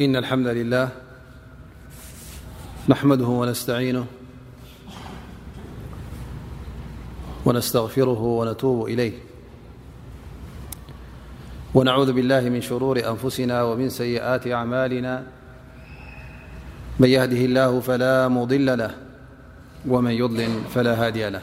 إن الحمد لله نحمده ونستعينه ونستغفره ونتوب إليه ونعوذ بالله من شرور أنفسنا ومن سيئات أعمالنا من يهده الله فلا مضل له ومن يظلل فلا هادي له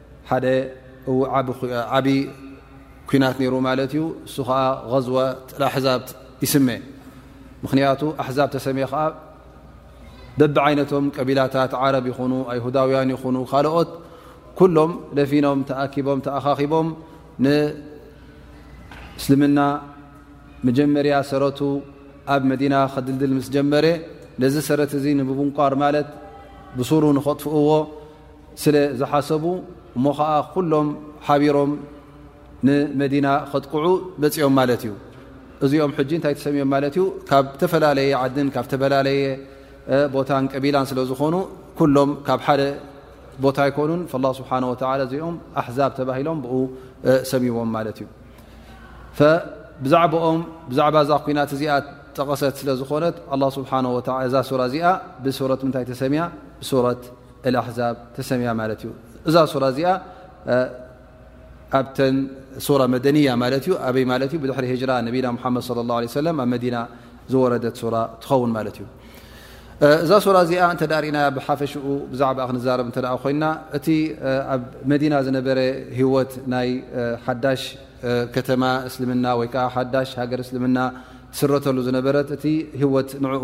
ሓደ ዓቢ ኩናት ነይሩ ማለት እዩ እሱ ከዓ غዝወ ኣሕዛብ ይስመ ምክንያቱ ኣሕዛብ ተሰመ ከዓ በቢ ዓይነቶም ቀቢላታት ዓረብ ይኹኑ ኣይሁዳውያን ይኹኑ ካልኦት ኩሎም ለፊኖም ተኣኪቦም ተኣኻኺቦም ንእስልምና መጀመርያ ሰረቱ ኣብ መዲና ከድልድል ምስ ጀመረ ነዚ ሰረት እዚ ንምብንቋር ማለት ብሱሩ ንኸጥፍእዎ ስለ ዝሓሰቡ እሞ ኸኣ ኩሎም ሓቢሮም ንመዲና ከጥቅዑ መጺኦም ማለት እዩ እዚኦም ሕጂ እንታይ ተሰሚኦም ማለት እዩ ካብ ተፈላለየ ዓድን ካብ ተፈላለየ ቦታን ቀቢላን ስለ ዝኾኑ ኩሎም ካብ ሓደ ቦታ ኣይኮኑን ላ ስብሓን ወተላ እዚኦም ኣሕዛብ ተባሂሎም ብኡ ሰሚዎም ማለት እዩ ብዛዕባኦም ብዛዕባ እዛ ኩናት እዚኣ ጠቐሰት ስለ ዝኾነት ስብሓ እዛ ሱራ እዚኣ ብሱረት ምንታይ ተሰሚያ ብሱረት ኣልኣሕዛብ ተሰሚያ ማለት እዩ እዛ ሱራ እዚኣ ኣብተን ሱራ መደንያ ማለት እዩ ኣበይ ማለት እዩ ብድሕሪ ህጅራ ነቢና ሙሓመድ ለ ላ ሰለም ኣብ መዲና ዝወረደት ሱራ ትኸውን ማለት እዩ እዛ ሱራ እዚኣ እንተ ርእናያ ብሓፈሽኡ ብዛዕባ ክንዛረብ እተ ኮይና እቲ ኣብ መዲና ዝነበረ ሂወት ናይ ሓዳሽ ከተማ እስልምና ወይከዓ ሓዳሽ ሃገር እስልምና ትስረተሉ ዝነበረት እቲ ሂወት ንኡ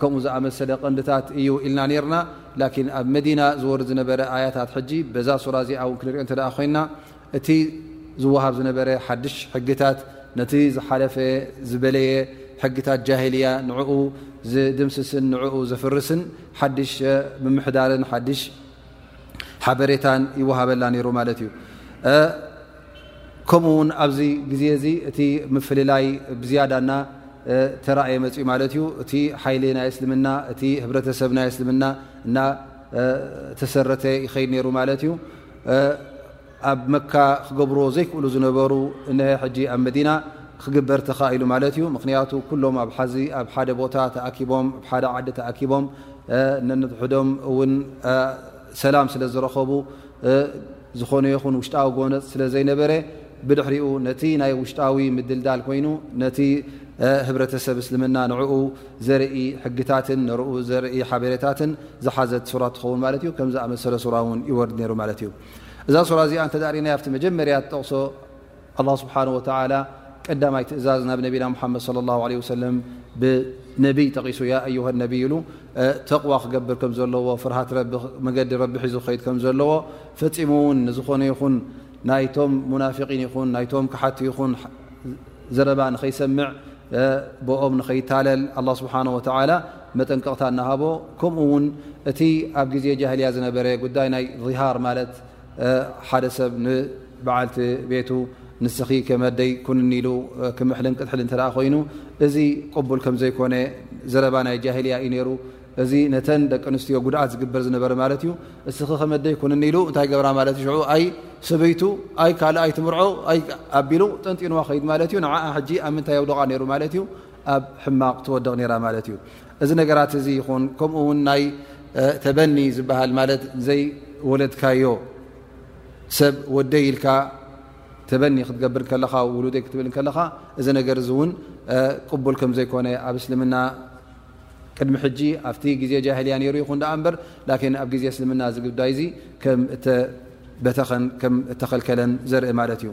ከምኡ ዝኣመሰለ ቀንድታት እዩ ኢልና ነርና ላኪን ኣብ መዲና ዝወርድ ዝነበረ ኣያታት ሕጂ በዛ ሱራ እዚኣ ውን ክንሪኦ እንተ ኮይና እቲ ዝወሃብ ዝነበረ ሓድሽ ሕግታት ነቲ ዝሓለፈ ዝበለየ ሕግታት ጃሂልያ ንዕኡ ዝድምስስን ንዕኡ ዘፍርስን ሓድሽ ምምሕዳርን ሓድሽ ሓበሬታን ይወሃበላ ነይሩ ማለት እዩ ከምኡ ውን ኣብዚ ግዜ እዚ እቲ ምፍልላይ ብዝያዳ እና ተራእየ መፅኡ ማለት እዩ እቲ ሓይሊ ናይ እስልምና እቲ ህብረተሰብ ናይ እስልምና እና ተሰረተ ይኸይድ ነይሩ ማለት እዩ ኣብ መካ ክገብርዎ ዘይክእሉ ዝነበሩ እሀ ሕጂ ኣብ መዲና ክግበር ተኻኢሉ ማለት እዩ ምክንያቱ ኩሎም ኣብ ሓዚ ኣብ ሓደ ቦታ ተኣኪቦም ኣብ ሓደ ዓዲ ተኣኪቦም ነንሕዶም እውን ሰላም ስለ ዝረኸቡ ዝኾነ ይኹን ውሽጣዊ ጎነጽ ስለ ዘይነበረ፣ ብድሕሪኡ ነቲ ናይ ውሽጣዊ ምድልዳል ኮይኑ ነቲ ህብረተሰብ እስልምና ንዕኡ ዘርኢ ሕግታትን ንርኡ ዘርኢ ሓቤሬታትን ዝሓዘት ሱራ ትኸውን ማለት እዩ። ከምዚ ኣመሰለ ሱራ እውን ይወርድ ነይሩ ማለት እዩ። እዛ ሱራ እዚኣ እንተ ርኢናያ ኣብቲ መጀመርያ ትጠቕሶ ኣላህ ስብሓነሁ ወተዓላ ቀዳማይ ትእዛዝ ናብ ነቢና ሙሓመድ ሰለላሁ ዓለይሂ ወሰለም ብነቢይ ጠቒሱ ያ ኣዩሃ ነቢይ ኢሉ ተቕዋ ክገብር ከም ዘለዎ ፍርሃት ረቢ መገዲ ረቢ ሒዙ ክኸይድ ከም ዘለዎ ፈፂሙ እውን ንዝኾነ ይኹን ናይቶም ሙናፊቒን ይኹን ናይቶም ክሓቲ ይኹን ዘረባ ንኸይሰምዕ ብኦም ንኸይታለል ኣላ ስብሓን ወተዓላ መጠንቀቕታ እናሃቦ ከምኡ እውን እቲ ኣብ ግዜ ጃህልያ ዝነበረ ጉዳይ ናይ ዚሃር ማለት ሓደ ሰብ ንበዓልቲ ቤቱ ንስኺ ከመደይ ኩንኒ ኢሉ ክምሕልን ቅጥሕል እንተ ኮይኑ እዚ ቅቡል ከም ዘይኮነ ዘረባ ናይ ጃሂልያ እዩ ነይሩ እዚ ነተን ደቂ ኣንስትዮ ጉድኣት ዝግበር ዝነበረ ማለት እዩ እስኺ ከመደይ ኩንኒ ኢሉ እንታይ ገብራ ማለት እዩ ሽዑ ኣይ ሰበይቱ ኣይ ካልእ ኣይትምርዖ ኣይ ኣቢሉ ጠንጢንዋ ከይድ ማለት እዩ ንዓ ሕጂ ኣብ ምንታይ ኣውደቓ ነይሩ ማለት እዩ ኣብ ሕማቕ ትወድቕ ነይራ ማለት እዩ እዚ ነገራት እዚ ይኹን ከምኡ ውን ናይ ተበኒ ዝበሃል ማለት ዘይወለድካዮ ሰብ ወደይ ኢልካ ተበኒ ክትገብር ከለኻ ውሉደይ ክትብል ከለኻ እዚ ነገር እዚ እውን ቅቡል ከም ዘይኮነ ኣብ እስልምና ቅድሚ ሕጂ ኣብቲ ግዜ ጃህልያ ነይሩ ይኹን ዳኣ እምበር ላኪን ኣብ ግዜ እስልምና ዝግዳይ እዚ ከም እተበተኸን ከም እተኸልከለን ዘርኢ ማለት እዩ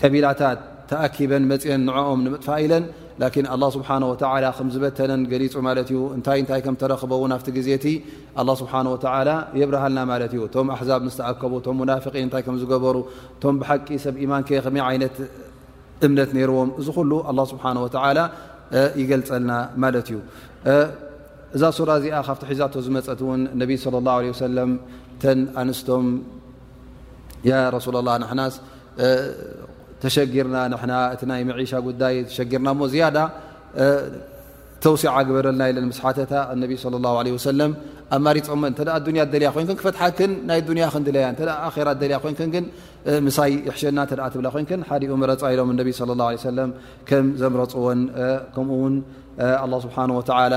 ቀቢላታት ተኣኪበን መፅን ንኦም ንምጥፋእ ኢለን ላኪን ኣላ ስብሓን ወተላ ከም ዝበተነን ገሊፁ ማለት እዩ እንታይ እንታይ ከም ተረኽበ እውን ኣብቲ ግዜ እቲ ኣላ ስብሓን ወተላ የብርሃልና ማለት እዩ እቶም ኣሕዛብ ምስ ተኣከቡ እቶም ሙናፍቒን እንታይ ከም ዝገበሩ እቶም ብሓቂ ሰብ ኢማን ከ ከመይ ዓይነት እምነት ነይርዎም እዚ ኩሉ ኣላ ስብሓን ወተላ ይገልፀልና ማለት እዩ እዛ ሱራ እዚኣ ካብቲ ሒዛቶ ዝመፀት እውን ነቢይ ስለ ላ ለ ሰለም ተን ኣንስቶም ረሱላ ላ ንሕናስ ተሸጊርና ንና እቲ ናይ መዒሻ ጉዳይ ተሸጊርና እሞ ዝያዳ ተውሲዓ ግበረልና ኢለን ምስ ሓተታ እነቢ ለ ላ ለ ወሰለም ኣማሪፆመን እተ ኣዱንያ ደልያ ኮይን ክፈትሓክን ናይ ኣዱንያ ክንድለያ እተ ኣራ ደልያ ኮይን ግን ምሳይ ይሕሸና እተ ትብላ ኮይን ሓዲኡ መረፃ ኢሎም እነቢ ለ ላ ሰለም ከም ዘምረፅዎን ከምኡ ውን ኣላ ስብሓን ወተላ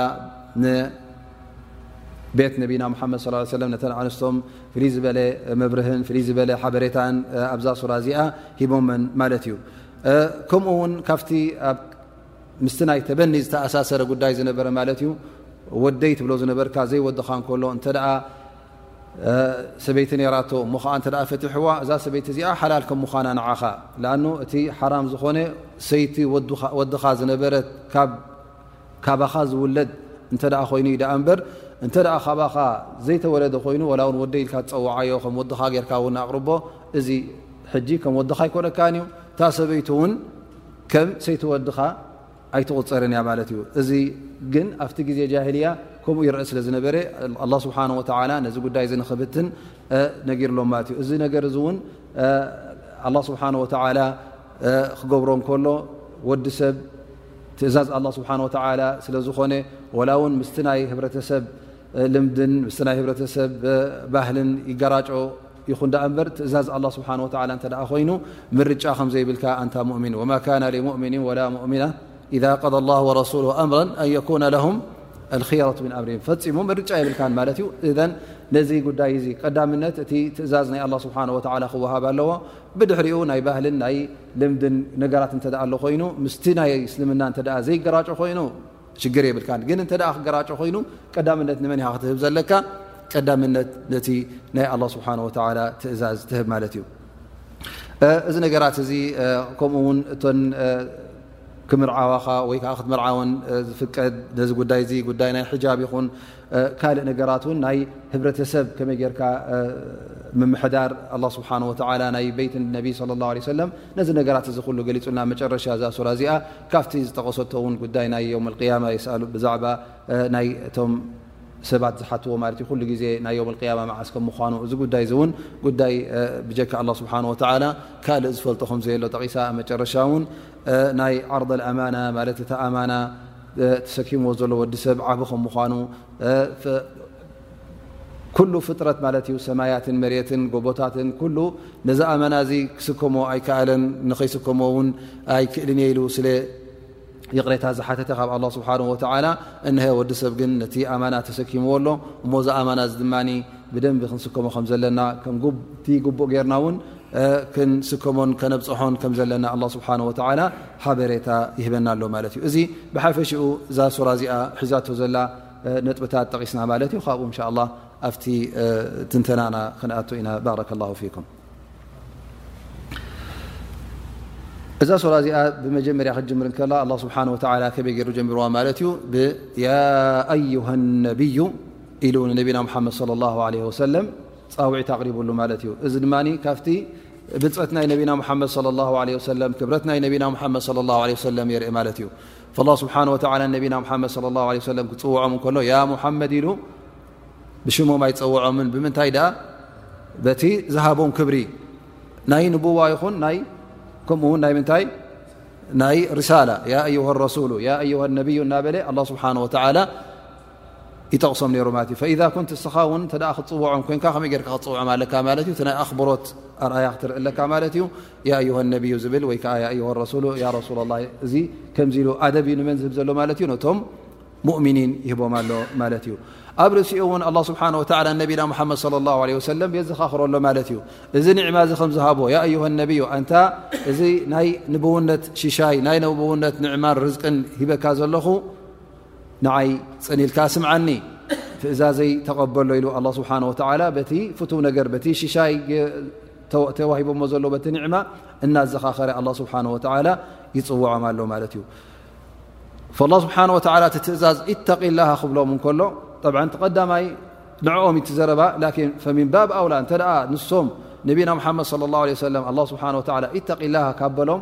ንቤት ነቢና ሓመድ ለ ነተ ኣንስቶም ፍልይ ዝበለ መብርህን ፍልይ ዝበለ ሓበሬታን ኣብዛ ሱራ እዚኣ ሂቦመን ማለት እዩ ከምኡ ውን ካብቲ ምስቲ ናይ ተበኒ ዝተኣሳሰረ ጉዳይ ዝነበረ ማለት እዩ ወደይ ትብሎ ዝነበርካ ዘይወድኻ እንከሎ እንተ ሰበይቲ ነራቶ እሞ ከዓ እተ ፈትሕዋ እዛ ሰበይቲ እዚኣ ሓላል ከም ምዃና ንዓኻ ኣ እቲ ሓራም ዝኾነ ሰይቲ ወድኻ ዝነበረት ካብ ካባኻ ዝውለድ እንተ ኮይኑ ዩ ደኣ እምበር እንተ ካባኻ ዘይተወለደ ኮይኑ ዋላ ውን ወደይ ኢልካ ትፀውዓዮ ከም ወድኻ ጌርካ ውን ኣቕርቦ እዚ ሕጂ ከም ወድኻ ኣይኮነካን እዩ እታ ሰበይቱ እውን ከም ሰይቲ ወድኻ ኣይትቑፀርን እያ ማለት እዩ እዚ ግን ኣብቲ ግዜ ጃሂልያ ከምኡ ይረአ ስለ ዝነበረ ኣላ ስብሓን ወተላ ነዚ ጉዳይ እዚ ንክብትን ነጊርሎም ማለት እዩ እዚ ነገር እዚ እውን ኣላ ስብሓን ወተላ ክገብሮ እንከሎ ወዲ ሰብ ትእዛዝ ኣላ ስብሓን ወተላ ስለ ዝኾነ ወላ እውን ምስቲ ናይ ህብረተሰብ ልምድን ምስ ናይ ህብረተሰብ ባህልን ይገራጮ ይኹን ዳኣ እምበር ትእዛዝ ኣላ ስብሓ ወ እንተ ኮይኑ ምርጫ ከምዘይብልካ ኣንታ ሙእምን ወማ ካነ ሙእምኒን ወላ ሙእምና ኢዛ ቀض ላ ወረሱሉ ኣምራ ኣን የኩነ ለሁም ኣልክራት ምን ኣምሪም ፈፂሙ ምርጫ የብልካን ማለት እዩ እዘ ነዚ ጉዳይ እዚ ቀዳምነት እቲ ትእዛዝ ናይ ኣላ ስብሓን ወተላ ክወሃብ ኣለዎ ብድሕሪኡ ናይ ባህልን ናይ ልምድን ነገራት እተ ኣሎ ኮይኑ ምስቲ ናይ እስልምና እተ ዘይገራጮ ኮይኑ ሽግር የብልካ ግን እተ ክገራጮ ኮይኑ ቀዳምነት ንመን ኢኻ ክትህብ ዘለካ ቀዳምነት ነቲ ናይ ኣላ ስብሓን ወተላ ትእዛዝ ትህብ ማለት እዩ እዚ ነገራት እዚ ከምኡ ውን እተ ክምርዓዋኻ ወይ ከዓ ክትምርዓወን ዝፍቀድ ነዚ ጉዳይ እዚ ጉዳይ ናይ ሕጃብ ይኹን ካልእ ነገራት ውን ናይ ህብረተሰብ ከመይ ጌርካ ምምሕዳር ኣላ ስብሓን ወተላ ናይ ቤት ነቢ ለ ላ ለ ሰለም ነዚ ነገራት እዚ ኩሉ ገሊፁና መጨረሻ እዛ ሱራ እዚኣ ካብቲ ዝጠቐሰቶ ውን ጉዳይ ናይ ዮም ልቅያማ የስኣሉ ብዛዕባ ናይ እቶም ሰባት ዝሓትዎ ማለት እዩ ኩሉ ግዜ ናይ ዮም ቅያማ መዓስ ከም ምኳኑ እዚ ጉዳይ እዚ እውን ጉዳይ ብጀካ ኣላ ስብሓን ወተላ ካልእ ዝፈልጦ ከምዘየሎ ጠቂሳ መጨረሻ እውን ናይ ዓርض ኣማና ማለት እቲ ኣማና ተሰኪምዎ ዘሎ ወዲ ሰብ ዓቢ ከም ምዃኑ ኩሉ ፍጥረት ማለት እዩ ሰማያትን መሬትን ጎቦታትን ኩሉ ነዚ ኣመና እዚ ክስከሞ ኣይከኣለን ንኸይስከሞ እውን ኣይክእልን እየ ኢሉ ስለ ይቕሬታ ዝሓተተ ካብ ኣላ ስብሓን ወተዓላ እንሀ ወዲ ሰብ ግን ነቲ ኣማና ተሰኪምዎ ኣሎ እሞ እዚ ኣማና እዚ ድማ ብደንቢ ክንስከሞ ከም ዘለና ከምቲ ግቡእ ጌርና እውን ክንስከሞን ከነብፅሖን ከም ዘለና ኣላ ስብሓን ወተዓላ ሓበሬታ ይህበና ኣሎ ማለት እዩ እዚ ብሓፈሽኡ እዛ ሱራ እዚኣ ሒዛቶ ዘላ ነጥብታት ጠቂስና ማለት እዩ ካብኡ እንሻ ላ ኣብቲ ትንተናና ክንኣቶ ኢና ባረከ ላ ፊኩም እዛ ሱራ እዚኣ ብመጀመርያ ክትጅምር ከላ ኣ ስብሓ ከበይ ገይሩ ጀምርዋ ማለት እዩ ብያ ኣዩሃ ነብዩ ኢሉ ንነቢና ሓመድ ለ ላ ለ ወሰለም ፃውዒት ኣቕሪብሉ ማለት እዩ እዚ ድማ ካብቲ ብልፀት ናይ ነቢና ሙሓመድ صለ ላ ለ ሰለም ክብረት ናይ ነቢና ሙሓመድ صለ ላ ለ ሰለም የርኢ ማለት እዩ ላ ስብሓን ወላ ነቢና ሓመድ صለ ላ ለ ሰለም ክፅውዖም ከሎ ያ ሙሓመድ ኢሉ ብሽሞም ኣይፀውዖምን ብምንታይ ደኣ በቲ ዝሃቦም ክብሪ ናይ ንቡዋ ይኹን ናይ ከምኡ ውን ናይ ምንታይ ናይ ርሳላ ያ ኣዩሃ ረሱሉ ያ ኣዩሃ ነብዩ እናበለ ኣላ ስብሓን ወተላ ይጠቕሶም ነሩ ማለት እዩ ፈኢዛ ኩንት እስኻ እውን እተ ክትፅውዖም ኮንካ ከመይ ጌርካ ክትፅውዖም ኣለካ ማለት እዩ ናይ ኣኽብሮት ኣርኣያ ክትርኢ ኣለካ ማለት እዩ የኣዩሃ ነብዩ ዝብል ወይ ከዓ የኣዩሃ ረሱሉ ያ ረሱላ ላ እዚ ከምዚ ኢሉ ኣደብ እዩ ንመን ዝህብ ዘሎ ማለት እዩ ነቶም ሙእሚኒን ይህቦም ኣሎ ማለት እዩ ኣብ ርእሲኡ እውን ኣላ ስብሓን ወተላ ነቢና ሙሓመድ ለ ላ ለ ወሰለም የዘኻኽሮ ኣሎ ማለት እዩ እዚ ኒዕማ እዚ ከም ዝሃቦ የኣዩሃ ነብዩ ኣንታ እዚ ናይ ንብውነት ሽሻይ ናይ ንብውነት ንዕማን ርዝቅን ሂበካ ዘለኹ ንዓይ ጽን ኢልካ ስምዓኒ ትእዛዘይ ተቐበሎ ኢሉ ኣላ ስብሓን ወተዓላ በቲ ፍትው ነገር በቲ ሽሻይ ተዋሂቦሞ ዘሎ በቲ ኒዕማ እናዘኻኸረ ኣላ ስብሓን ወተዓላ ይፅውዖም ኣሎ ማለት እዩ ላ ስብሓን ወተዓላ እቲ ትእዛዝ ኢተቂ ላሃ ክብሎም እንከሎ ጠብዓ እቲ ቀዳማይ ንዕኦም እቲ ዘረባ ላኪን ፈሚንባብ ኣውላ እንተ ንሶም ነቢና ምሓመድ ለ ላ ለ ሰለም ኣላ ስብሓን ወተላ ኢተቂ ላሃ ካብ በሎም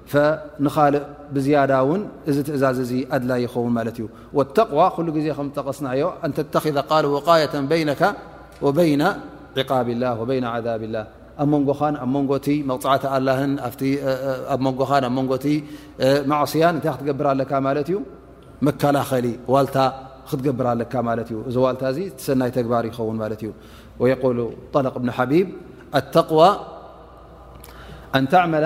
ፈንኻልእ ብዝያዳ ውን እዚ ትእዛዝ እዚ ኣድላይ ይኸውን ማለት እዩ ወተቅዋ ኩሉ ግዜ ከም ጠቐስናዮ ኣንተተኪዘ ቃል ወቃየተን በይነካ ወበይነ ዕቃብ ላ ወበይነ ዓዛብ ላ ኣብ መንጎኻን ኣብ መንጎ እቲ መቕፃዕቲ ኣላህን ኣብ መንጎኻን ኣብ መንጎ እቲ ማዕስያን እንታይ ክትገብር ኣለካ ማለት እዩ መከላኸሊ ዋልታ ክትገብር ኣለካ ማለት እዩ እዚ ዋልታ እዚ ሰናይ ተግባር ይኸውን ማለት እዩ ወየቁሉ ጠለቅ እብኒ ሓቢብ ኣተቅዋ ኣንተዕመላ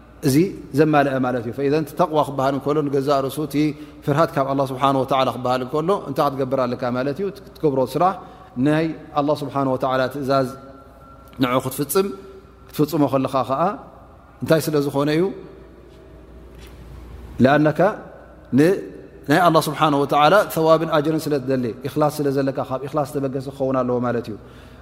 እዚ ዘማልአ ማለት እዩ ፈኢዘን ተቕዋ ክበሃል እከሎ ንገዛእ ርእሱ እቲ ፍርሃት ካብ ኣላ ስብሓን ወተላ ክበሃል እከሎ እንታይ ክትገብር ኣለካ ማለት እዩ ትገብሮ ስራሕ ናይ ኣላ ስብሓን ወተላ ትእዛዝ ንዕ ክትፍፅም ክትፍፅሞ ከለኻ ከዓ እንታይ ስለ ዝኾነ እዩ ለኣነካ ናይ ኣላ ስብሓን ወተላ ተዋብን ኣጅርን ስለ ትደሊ እክላስ ስለ ዘለካ ካብ እክላስ ተበገሲ ክኸውን ኣለዎ ማለት እዩ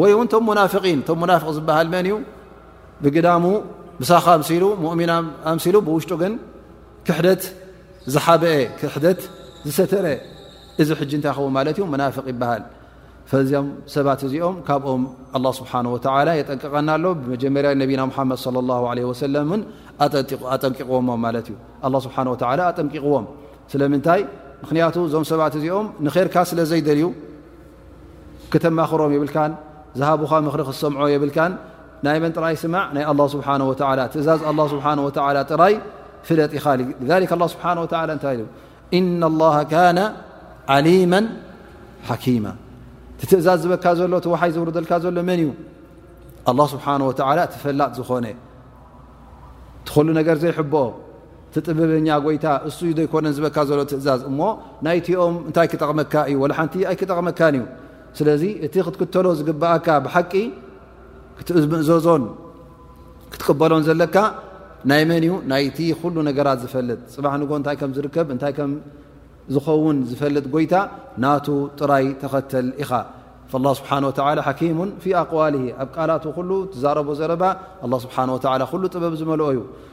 ወይ እውን ቶም ሙናፍቒን ቶም ሙናፍቕ ዝበሃል መን እዩ ብግዳሙ ብሳኻ ኣምሲሉ ሙእሚን ኣምሲሉ ብውሽጡ ግን ክሕደት ዝሓበአ ክሕደት ዝሰተረ እዚ ሕጂ እንታይ ይኸውን ማለት እዩ ሙናፍቕ ይበሃል ፈዚም ሰባት እዚኦም ካብኦም ኣላ ስብሓን ወተላ የጠንቀቐና ኣሎ ብመጀመርያ ነቢና ሙሓመድ ለ ላ ለ ወሰለም ን ኣጠንቂቕዎሞ ማለት እዩ ኣላ ስብሓን ወተላ ኣጠንቂቕዎም ስለምንታይ ምክንያቱ እዞም ሰባት እዚኦም ንኼርካ ስለ ዘይደልዩ ክተማኽሮም የብልካን ዝሃቡኻ ምኽሪ ክትሰምዖ የብልካን ናይ መን ጥራይ ስማዕ ናይ ኣላ ስብሓን ወላ ትእዛዝ ኣላ ስብሓን ወላ ጥራይ ፍለጥ ኢኻ ሊክ ኣላ ስብሓን ወላ እንታይ ኢሉ እና ላ ካነ ዓሊማ ሓኪማ እቲ ትእዛዝ ዝበካ ዘሎ እቲ ውሓይ ዝውርደልካ ዘሎ መን እዩ ኣላ ስብሓን ወላ እቲ ፈላጥ ዝኾነ እቲ ኹሉ ነገር ዘይሕብኦ እቲ ጥበበኛ ጎይታ እሱይ ዶይኮነን ዝበካ ዘሎ ትእዛዝ እሞ ናይቲኦም እንታይ ክጠቕመካ እዩ ወላ ሓንቲ ኣይክጠቕመካን እዩ ስለዚ እቲ ክትክተሎ ዝግብኣካ ብሓቂ ክትምእዘዞን ክትቅበሎን ዘለካ ናይ መን እዩ ናይቲ ኩሉ ነገራት ዝፈልጥ ፅባሕ ንጎ እንታይ ከም ዝርከብ እንታይ ከም ዝኸውን ዝፈልጥ ጎይታ ናቱ ጥራይ ተኸተል ኢኻ ላ ስብሓን ወተላ ሓኪሙን ፊ ኣቅዋል ኣብ ቃላቱ ኩሉ ትዛረቦ ዘረባ ኣላ ስብሓን ወተላ ኩሉ ጥበብ ዝመልኦ እዩ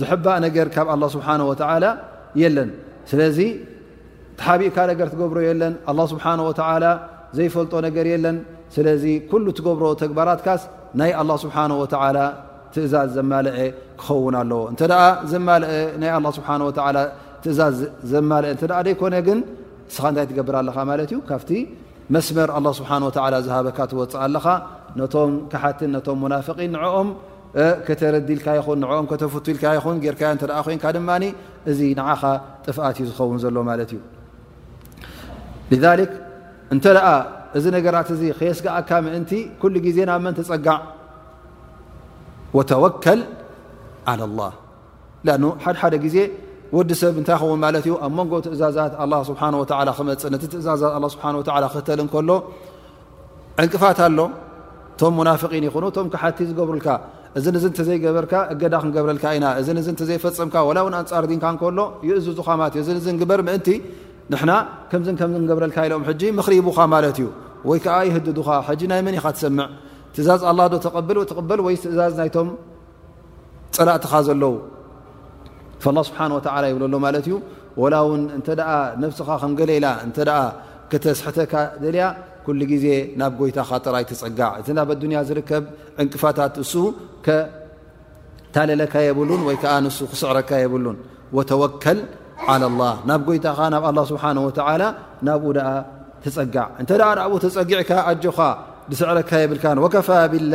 ዝሕባእ ነገር ካብ ኣላ ስብሓን ወተዓላ የለን ስለዚ ተሓቢእካ ነገር ትገብሮ የለን ኣላ ስብሓን ወተዓላ ዘይፈልጦ ነገር የለን ስለዚ ኩሉ ትገብሮ ተግባራትካስ ናይ ኣላ ስብሓን ወተዓላ ትእዛዝ ዘማልአ ክኸውን ኣለዎ እንተ ዘማልአ ናይ ኣላ ስብሓ ወላ ትእዛዝ ዘማልአ እተ ዘይኮነ ግን ንስኻ እንታይ ትገብር ኣለኻ ማለት እዩ ካብቲ መስመር ኣላ ስብሓን ወተዓላ ዝሃበካ ትወፅእ ኣለኻ ነቶም ካሓትን ነቶም ሙናፍቒን ንዕኦም ከተረድልካ ይኹን ንኦም ከተፍቱልካ ይኹን ጌርካዮ እንተ ኮንካ ድማ እዚ ንዓኻ ጥፍኣት እዩ ዝኸውን ዘሎ ማለት እዩ እንተ እዚ ነገራት እዚ ከየስግኣካ ምእንቲ ኩሉ ግዜ ናብ መን ተፀጋዕ ወተወከል ዓላ ላህ ኣ ሓደሓደ ግዜ ወዲ ሰብ እንታይ ይኸውን ማለት እዩ ኣብ መንጎ ትእዛዛት ኣላ ስብሓን ወላ ክመፅእ ነቲ ትእዛዛት ስብሓ ወላ ክክተል እንከሎ ዕንቅፋት ኣሎ እቶም ሙናፍቒን ይኹኑ እቶም ክሓቲ ዝገብሩልካ እዚ ንዚ እንተዘይገበርካ እገዳ ክንገብረልካ ኢና እዚ ንዚ እንተዘይፈፀምካ ዋላ እውን ኣንፃር ዲንካ እንከሎ ይእዝዙኻ ማለት እዩ እዚ ንዚ ንግበር ምእንቲ ንሕና ከምዚ ከምዚ ንገብረልካ ኢሎም ሕጂ ምኽሪ ይቡኻ ማለት እዩ ወይ ከዓ ይህድዱኻ ሕጂ ናይ መን ኢኻ ትሰምዕ ትእዛዝ ኣላ ዶ ተቐብል ትቕበል ወይ ትእዛዝ ናይቶም ፀላእትኻ ዘለዉ ላ ስብሓን ወተላ ይብለ ኣሎ ማለት እዩ ወላ እውን እንተ ነብስኻ ከም ገለ ኢላ እተ ከተስሕተካ ደልያ ኩሉ ግዜ ናብ ጎይታኻ ጥራይ ትፀጋዕ እቲ ናብ ኣዱንያ ዝርከብ ዕንቅፋታት እሱ ከታለለካ የብሉን ወይ ከዓ ንሱ ክስዕረካ የብሉን ወተወከል ዓላ ላ ናብ ጎይታኻ ናብ ኣላ ስብሓን ወተላ ናብኡ ደኣ ትፀጋዕ እንተ ናብኡ ተፀጊዕካ ኣጆኻ ዝስዕረካ የብልካ ወከፋ ብላ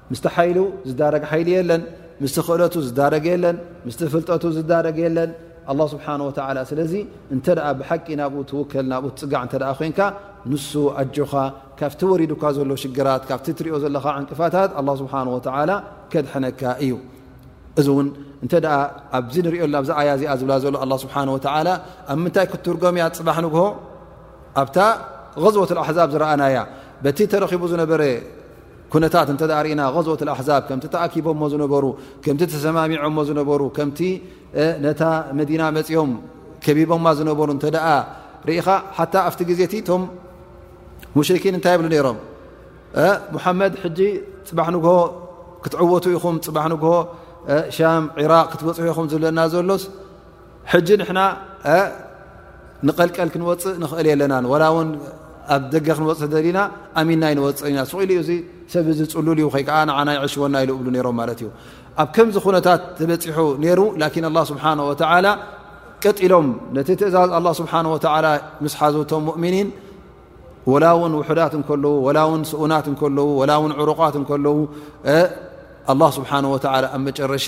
ምስቲ ሓይሉ ዝዳረግ ሓይሊ የለን ምስቲ ክእለቱ ዝዳረግ የለን ምስቲ ፍልጠቱ ዝዳረግ የለን ኣላ ስብሓን ወተላ ስለዚ እንተ ብሓቂ ናብኡ ትውከል ናብኡ ትፅጋዕ እተ ኮንካ ንሱ ኣጆኻ ካብቲ ወሪዱካ ዘሎ ሽግራት ካብቲ ትሪኦ ዘለካ ዕንቅፋታት ኣላ ስብሓን ወተላ ከድሐነካ እዩ እዚ እውን እንተ ኣብዚ ንሪኦ ና ብዛ ኣያ እዚኣ ዝብላ ዘሎ ኣላ ስብሓን ወተላ ኣብ ምንታይ ክትትርጎም እያ ፅባሕ ንግሆ ኣብታ غዝወት ኣሕዛብ ዝረኣናያ በቲ ተረኪቡ ዝነበረ ኩነታት እንተ ርኢና غዝወት ኣሕዛብ ከምቲ ተኣኪቦሞ ዝነበሩ ከምቲ ተሰማሚዖሞ ዝነበሩ ከምቲ ነታ መዲና መፅኦም ከቢቦማ ዝነበሩ እንተ ርኢኻ ሓታ ኣብቲ ግዜ እቲ እቶም ሙሽርኪን እንታይ ይብሉ ነይሮም ሙሓመድ ሕጂ ፅባሕ ንግሆ ክትዕወቱ ኢኹም ፅባሕ ንግሆ ሻም ዒራቅ ክትበፅሑ ኢኹም ዝብለና ዘሎስ ሕጂ ንሕና ንቐልቀል ክንወፅእ ንኽእል የለናን ወላ ውን ኣብ ደገ ክንወፅእ ደሊና ኣሚና ይንወፅእ ኢና ስኢሉ እዩ ሰብ ዚ ፅሉል እዩ ከይከዓ ንዓና ይዕሽወና ኢሉ እብሉ ነሮም ማለት እዩ ኣብ ከምዚ ኩነታት ተበፂሑ ነይሩ ላኪን ኣላ ስብሓን ወተዓላ ቀጢሎም ነቲ ትእዛዝ ኣላ ስብሓን ወተዓላ ምስ ሓዘቶም ሙእምኒን ወላ ውን ውሑዳት እንከለዉ ወላ ውን ስኡናት እንከለዉ ወላ ውን ዕሩቓት እንከለዉ ኣላ ስብሓን ወተዓላ ኣብ መጨረሻ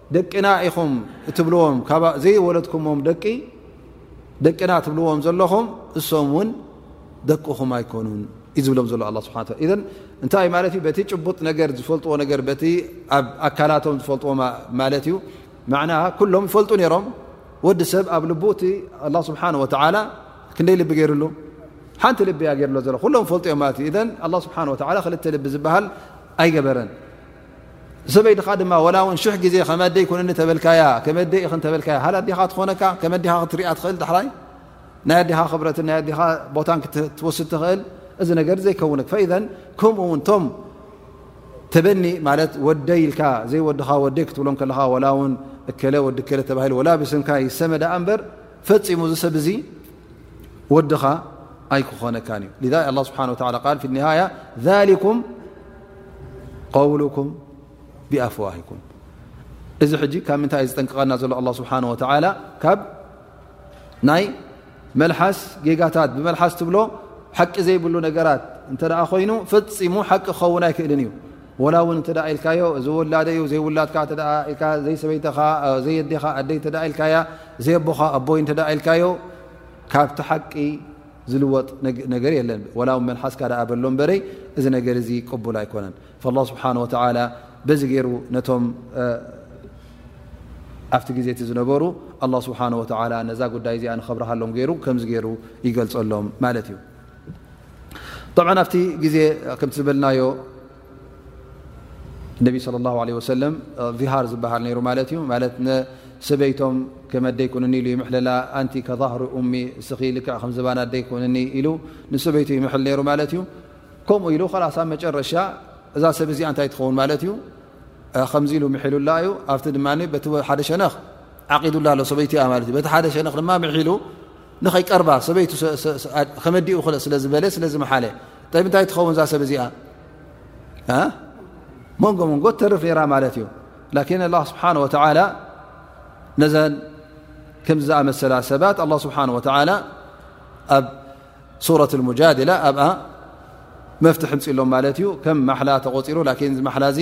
ደቅና ኢኹም እትብልዎም ካ ዘይወለድኩምዎም ደቂ ደቅና ትብልዎም ዘለኹም እሶም ውን ደቅኹም ኣይኮኑን እዩ ዝብሎም ዘሎ ኣ ስብሓ እንታይ ማለት እዩ በቲ ጭቡጥ ነገር ዝፈልጥዎ ነገር በቲ ኣብ ኣካላቶም ዝፈልጥዎ ማለት እዩ ማና ኩሎም ይፈልጡ ነይሮም ወዲ ሰብ ኣብ ልቡ እቲ ኣላ ስብሓን ወተላ ክንደይ ልቢ ገይሩሉ ሓንቲ ልቢያ ገይርሎ ዘሎ ኩሎም ፈልጡ እዮም ማለት እዩ ኣ ስብሓ ወ ክልተ ልቢ ዝበሃል ኣይገበረን ሰበይትኻ ድማ ወላ ውን ሽሕ ግዜ ከመደይ ኩንኒ ተበልካያ ከመደይ ኢኽ ተበልካያ ሃላ ኣዴኻ ትኾነካ ከመዴኻ ክትሪኣ ትኽእል ዳሕራይ ናይ ኣዴኻ ክብረትን ናይ ኣዴኻ ቦታን ክትወስድ ትኽእል እዚ ነገር ዘይከውን ፈኢዘን ከምኡ ውን ቶም ተበኒ ማለት ወደይ ኢልካ ዘይወድኻ ወደይ ክትብሎም ከለኻ ወላ ውን እከለ ወዲ ከለ ተባሂሉ ወላ ብስምካ ይሰመ ዳኣ እምበር ፈፂሙ እዚ ሰብ እዙ ወድኻ ኣይክኾነካን እዩ ስብሓ ፊ ኒሃያ ኩም قውሉኩም ብኣፍዋሂኩም እዚ ሕጂ ካብ ምንታይ እዩ ዝጠንቀቐና ዘሎ ኣላ ስብሓን ወተላ ካብ ናይ መልሓስ ጌጋታት ብመልሓስ ትብሎ ሓቂ ዘይብሉ ነገራት እንተ ኮይኑ ፈፂሙ ሓቂ ክኸውን ኣይክእልን እዩ ወላ እውን እተ ኢልካዮ እዚ ወላደ እዩ ዘይውላድካ ዘይሰበይትኻ ዘየዴኻ ኣደይ እተ ኢልካያ ዘየቦኻ ኣቦይ እተ ኢልካዮ ካብቲ ሓቂ ዝልወጥ ነገር የለን ወላ መልሓስካ ደኣ በሎ እምበረይ እዚ ነገር እዚ ቅቡል ኣይኮነን ላ ስብሓን ወተላ በዚ ገይሩ ነቶም ኣብቲ ግዜ እቲ ዝነበሩ ኣላ ስብሓን ወተላ ነዛ ጉዳይ እዚኣ ንኸብርሃሎም ገይሩ ከምዚ ገይሩ ይገልፀሎም ማለት እዩ ጠብዓ ኣብቲ ግዜ ከምቲ ዝበልናዮ ነቢ صለ ላه ለ ወሰለም ዚሃር ዝበሃል ነይሩ ማለት እዩ ማለት ንሰበይቶም ከመ ኣደይ ኩንኒ ኢሉ ይምሕለላ ኣንቲ ከዛህሩ እሚ እስኺ ልክዕ ከም ዝባና ኣደይ ኩንኒ ኢሉ ንሰበይቱ ይምሕል ነይሩ ማለት እዩ ከምኡ ኢሉ ላሳ መጨረሻ እዛ ሰብ እዚኣ እንታይ ትኸውን ማለት እዩ ከምዚ ኢሉ ምሒሉላ እዩ ኣብቲ ድማ በቲ ሓደ ሸነኽ ዓቂዱላ ኣሎ ሰበይቲያ ማለት እዩ በቲ ሓደ ሸነኽ ድማ ምሒሉ ንኸይቀርባ ሰበይቱ ከመዲኡ ክለ ስለ ዝበለ ስለ ዝመሓለ ይ እንታይ ትኸውን እዛ ሰብ እዚኣ መንጎ መንጎ ተርፍ ነራ ማለት እዩ ላኪን ኣላ ስብሓን ወተላ ነዘን ከምዚ ዝኣመሰላ ሰባት ኣላ ስብሓን ወተላ ኣብ ሱረት ሙጃድላ ኣብኣ መፍትሒ ምፅሎም ማለት እዩ ከም ማሓላ ተቆፂሩ ን እዚ ማሓላ እዚ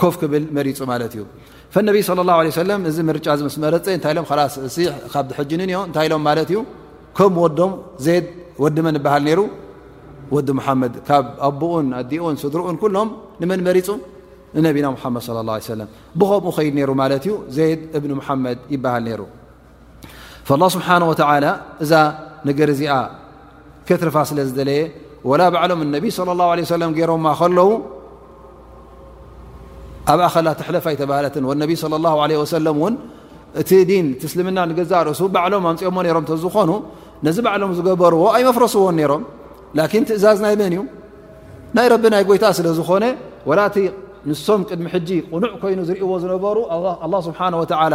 ኮፍ ክብል መሪፁ ማለት እዩ ፈነቢ صለ ላه ለ ሰለም እዚ ምርጫ ዚ ምስ መረፀ እንታይ ኢሎም ላስ እ ካብ ድሕጅንን እዮ እንታይ ኢሎም ማለት እዩ ከም ወዶም ዜድ ወዲ መን ይበሃል ነይሩ ወዲ ሙሓመድ ካብ ኣቦኡን ኣዲኡን ስድርኡን ኩሎም ንመን መሪፁ ንነቢና ሙሓመድ صለ ላه ሰለም ብኸምኡ ኸይድ ነይሩ ማለት እዩ ዜድ እብኒ ሙሓመድ ይበሃል ነይሩ ስብሓን ወተላ እዛ ነገር እዚኣ ከትርፋ ስለ ዝደለየ ወላ ባዕሎም ነቢ ለ ላ ለ ሰለም ገይሮማ ከለዉ ኣብኣ ኸላ ትሕለፋ ኣይተባህለትን ነቢ ለ ላ ለ ወሰለም እውን እቲ ዲን ትስልምና ንገዛ ርእሱ ባዕሎም ኣምፅኦሞ ነሮም እተዝኾኑ ነዚ ባዕሎም ዝገበርዎ ኣይመፍረስዎን ነይሮም ላኪን ትእዛዝ ናይ መን እዩ ናይ ረቢ ናይ ጎይታ ስለ ዝኾነ ወላ እቲ ንሶም ቅድሚ ሕጂ ቕኑዕ ኮይኑ ዝርእዎ ዝነበሩ ኣላ ስብሓን ወተላ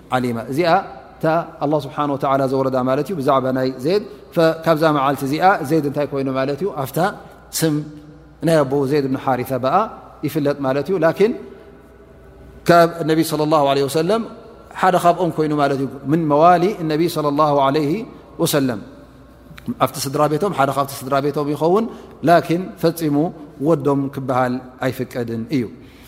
ዓሊማ እዚኣ እታ ኣላ ስብሓን ወተላ ዘወረዳ ማለት እዩ ብዛዕባ ናይ ዜድ ካብዛ መዓልቲ እዚኣ ዜድ እንታይ ኮይኑ ማለት እዩ ኣብታ ስም ናይ ኣቦኡ ዜድ እብን ሓሪታ በኣ ይፍለጥ ማለት እዩ ላኪን ካብ እነቢ ስለ ላሁ ለ ወሰለም ሓደ ካብኦም ኮይኑ ማለት እዩ ምን መዋሊ እነቢ ስለ ላሁ ዓለ ወሰለም ኣብቲ ስድራ ቤቶም ሓደ ካብቲ ስድራ ቤቶም ይኸውን ላኪን ፈፂሙ ወዶም ክበሃል ኣይፍቀድን እዩ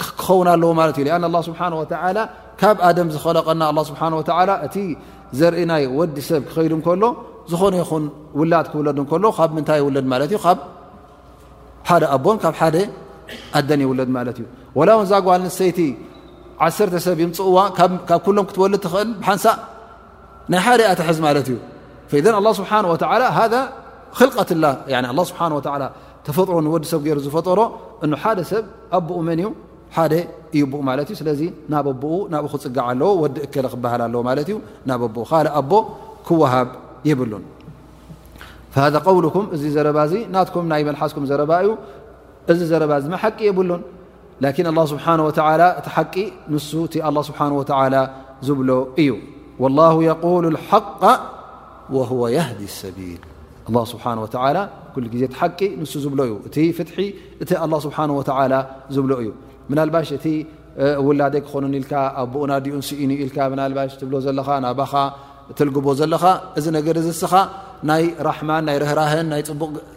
ክኸውን ኣለዎ ማለት እዩ ኣን ላ ስብሓን ወተላ ካብ ኣደም ዝኸለቐና ኣ ስብሓ ወላ እቲ ዘርኢ ናይ ወዲ ሰብ ክኸይዱ ከሎ ዝኾነ ይኹን ውላድ ክውለዱ ከሎ ካብ ምንታይ ይውለድ ማለት እዩ ካብ ሓደ ኣቦን ካብ ሓደ ኣደን ይውለድ ማለት እዩ ወላ ውን ዛጓል ንሰይቲ ዓሰርተ ሰብ ይምፅእዋ ካብ ኩሎም ክትወልድ ትኽእል ብሓንሳእ ናይ ሓደ እያ ትሕዝ ማለት እዩ ስብሓ ወ ሃ ክልቀት ላ ስብሓ ተፈጥሮ ንወዲ ሰብ ገይሩ ዝፈጠሮ እ ሓደ ሰብ ኣቦኡ መን እዩ ሓደ እዩ ኣቦኡ ማለት እዩ ስለዚ ናብ ኣቦኡ ናብኡ ክፅጋዕ ኣለዎ ወዲ እከለ ክበሃል ኣለዎ ማለት እዩ ናብ ኣቦኡ ካልእ ኣቦ ክወሃብ የብሉን ሃ ቀውልኩም እዚ ዘረባ እዚ ናትኩም ናይ መልሓስኩም ዘረባ እዩ እዚ ዘረባ እዚ መሓቂ የብሉን ላኪን ኣላ ስብሓን ወተላ እቲ ሓቂ ንሱ እቲ ኣላ ስብሓን ወተላ ዝብሎ እዩ ወላ የቁሉ ሓቃ ወወ የህዲ ሰቢል ኣላ ስብሓን ወተላ ኩሉ ግዜ እቲ ሓቂ ንሱ ዝብሎ እዩ እቲ ፍትሒ እቲ ኣላ ስብሓን ወተላ ዝብሎ እዩ ምናልባሽ እቲ ውላደ ክኾኑኒ ኢልካ ኣቦኡን ኣዲኡን ስኢኑ ኢልካ ምናልባሽ ትብሎ ዘለኻ ናባኻ ተልግቦ ዘለኻ እዚ ነገር እዚ እስኻ ናይ ራሕማን ናይ ርህራህን ናይ ፅቡቕ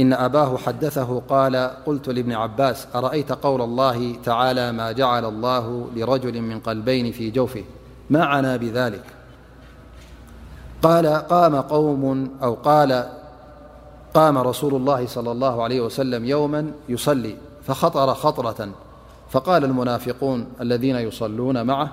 إن أباه حدثه قال قلت لبن عباس أرأيت قول الله تعالى ما جعل الله لرجل من قلبين في جوفه معنا بذلك ام رسول الله صلى اللهعليه وسلم يوما يصلي فخطر خطرة فقال المنافقون الذين يصلون معه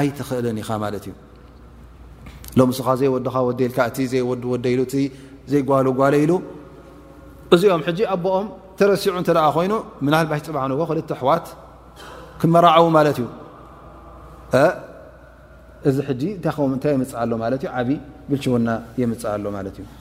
ኣይትኽእልን ኢኻ ማለት እዩ ሎም ስኻ ዘይወድኻ ወደ ኢልካ እቲ ዘይወዲ ወደ ኢሉ እቲ ዘይጓሉ ጓለ ኢሉ እዚኦም ሕጂ ኣቦኦም ተረሲዑ እንተ ኮይኑ ምናልባሽ ፅባዕ ንጎ ክልተ ኣሕዋት ክመራዓዉ ማለት እዩ እዚ ሕጂ እንታይ ኸም እንታይ የምፅእ ኣሎ ማለት እዩ ዓብዪ ብልሽውና የምፅእ ኣሎ ማለት እዩ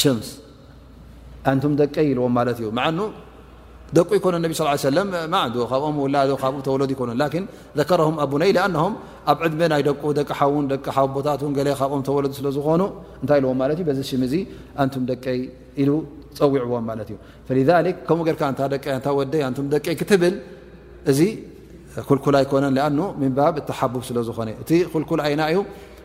ሸምስ ኣንቱም ደቀይ ኢልዎም ማለት እዩ መዓኑ ደቁ ይኮነ ነቢ ስ ሰለ ማዕዶ ካብኦም ውላዶ ካብኡ ተወለዱ ይኮኑ ላን ዘከረም ኣቡነይ ኣነም ኣብ ዕድመ ናይ ደቁ ደቂ ሓውን ደቂ ሓው ቦታት ን ገለ ካብኦም ተወለዱ ስለ ዝኾኑ እንታይ ኢልዎም ማለት እዩ በዚ ሽም እዚ ኣንቱም ደቀይ ኢሉ ፀዊዕዎም ማለት እዩ ከምኡ ጌርካ እታ ደቀ እታ ወደ ኣንቱም ደቀይ ክትብል እዚ ኩልኩል ኣይኮነን ኣኑ ምንባብ እተሓቡብ ስለ ዝኾነ እቲ ኩልኩል ኣይና እዩ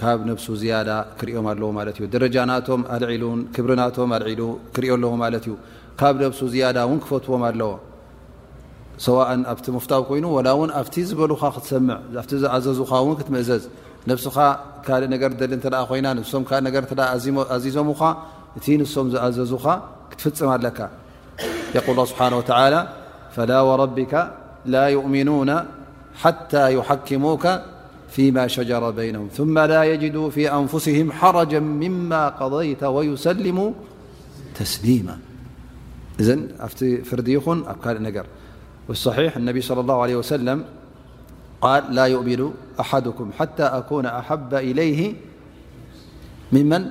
ካብ ነብሱ ዝያዳ ክሪኦም ኣለዎ ማለት እዩ ደረጃ ናቶም ኣልዒሉ ክብሪ ናቶም ኣልዒሉ ክሪኦ ኣለዎ ማለት እዩ ካብ ነብሱ ዝያዳ እውን ክፈትዎም ኣለዎ ሰዋእን ኣብቲ ምፍታው ኮይኑ ወላ እውን ኣብቲ ዝበሉካ ክትሰምዕ ኣብቲ ዝኣዘዙካ እውን ክትምእዘዝ ነብስኻ ካእ ነገር ደሊ እተ ኮይና ንሶም ካእ ነገር ኣዚዞምካ እቲ ንሶም ዝኣዘዙካ ክትፍፅም ኣለካ يقول الله سبحانه وتعالى فلا وربك لا يؤمنون حتى يحكموك فيما شجر بينهم ثم لا يجدوا في أنفسهم حرجا مما قضيت ويسلم تسليما إذفرديخن أكنر والصحيح النبي صلى الله عليه وسلم قال لا يؤمل أحدكم حتى أكون أحب إليه ممن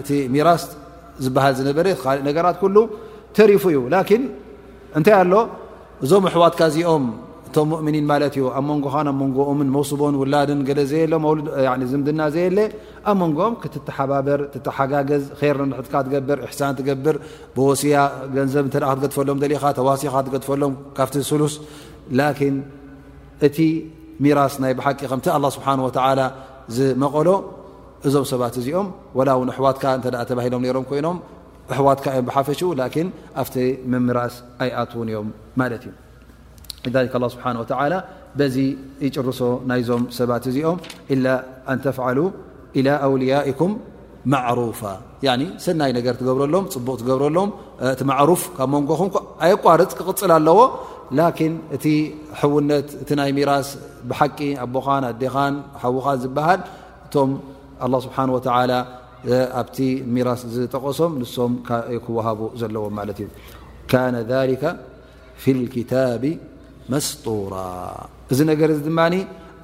እቲ ሚራስ ዝበሃል ዝነበረ ካልእ ነገራት ኩሉ ተሪፉ እዩ ላኪን እንታይ ኣሎ እዞም ኣሕዋትካ እዚኦም እቶም ሙእምኒን ማለት እዩ ኣብ መንጎኻን ኣብ መንጎኦምን መውስቦን ውላድን ገለ ዘየሎ ዝምድና ዘየለ ኣብ መንጎኦም ክትተሓባበር ትተሓጋገዝ ር ንሕትካ ትገብር እሕሳን ትገብር ብወሲያ ገንዘብ እተ ክትገድፈሎም ደሊኻ ተዋሲኻ ትገድፈሎም ካብቲ ስሉስ ላኪን እቲ ሚራስ ናይ ብሓቂ ከምቲ ኣላ ስብሓን ወተዓላ ዝመቐሎ እዞም ሰባት እዚኦም ዋላ ውን ኣሕዋትካ እተ ተባሂሎም ነሮም ኮይኖም ኣሕዋትካ እዮም ብሓፈሽኡ ላኪን ኣብቲ ምምራስ ኣይኣትውን እዮም ማለት እዩ ሊክ ላ ስብሓን ወተላ በዚ ይጭርሶ ናይዞም ሰባት እዚኦም ኢላ ኣንተፍዓሉ ኢላ ኣውልያኩም ማዕሩፋ ሰናይ ነገር ትገብረሎም ፅቡቕ ትገብረሎም እቲ ማዕሩፍ ካብ መንጎኹም ኣየቋርፅ ክቕፅል ኣለዎ ላኪን እቲ ሕውነት እቲ ናይ ሚራስ ብሓቂ ኣቦኻን ኣዴኻን ሓዉኻን ዝበሃል እቶም ኣላ ስብሓን ወተዓላ ኣብቲ ሚራስ ዝጠቐሶም ንሶም ክወሃቡ ዘለዎም ማለት እዩ ካነ ሊከ ፊ ልክታብ መስጡራ እዚ ነገር እዚ ድማ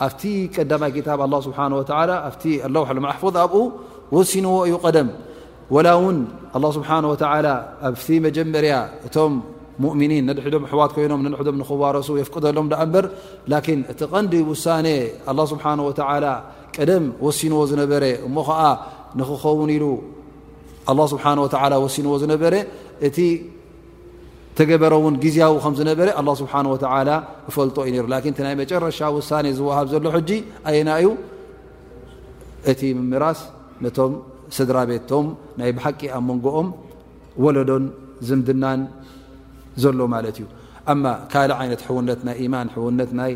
ኣብቲ ቀዳማይ ክታብ ኣላ ስብሓን ወተላ ኣብቲ ኣለውሓ ማሕፉ ኣብኡ ወሲንዎ እዩ ቀደም ወላ እውን ኣላ ስብሓን ወተዓላ ኣብቲ መጀመርያ እቶም ሙእሚኒን ነድሕዶም ኣሕዋት ኮይኖም ነድሕዶም ንኽዋረሱ የፍቅደሎም ደኣ እምበር ላኪን እቲ ቐንዲ ውሳነ ኣላ ስብሓን ወተዓላ ቀደም ወሲንዎ ዝነበረ እሞ ኸዓ ንኽኸውን ኢሉ ኣላ ስብሓን ወተዓላ ወሲንዎ ዝነበረ እቲ ተገበረ እውን ግዜያዊ ከም ዝነበረ ኣላ ስብሓን ወተዓላ እፈልጦ እዩ ነሩ ላኪን እቲ ናይ መጨረሻ ውሳኔ ዝወሃብ ዘሎ ሕጂ ኣየና እዩ እቲ ምምራስ ነቶም ስድራ ቤትቶም ናይ ብሓቂ ኣብ መንጎኦም ወለዶን ዝምድናን ዘሎ ማለት እዩ ኣማ ካልእ ዓይነት ሕውነት ናይ ኢማን ሕውነት ናይ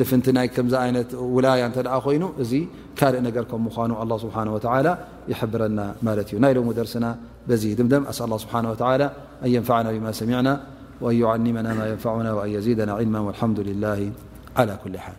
ልፍንቲ ናይ ከምዚ ዓይነት ውላያ እተ ኮይኑ እዚ ካልእ ነገር ከም ምኳኑ ኣ ስብሓ ወላ ይሕብረና ማለት እዩ ናይ ሎሚ ደርስና በዚ ድምደም ኣስ ላ ስብሓ ወ ኣንየንፋዕና ብማ ሰሚዕና ኣዩዓኒመና ማ የንፋዑና ኣየዚደና ዕልማ ሓምዱላ ላ ኩ ሓል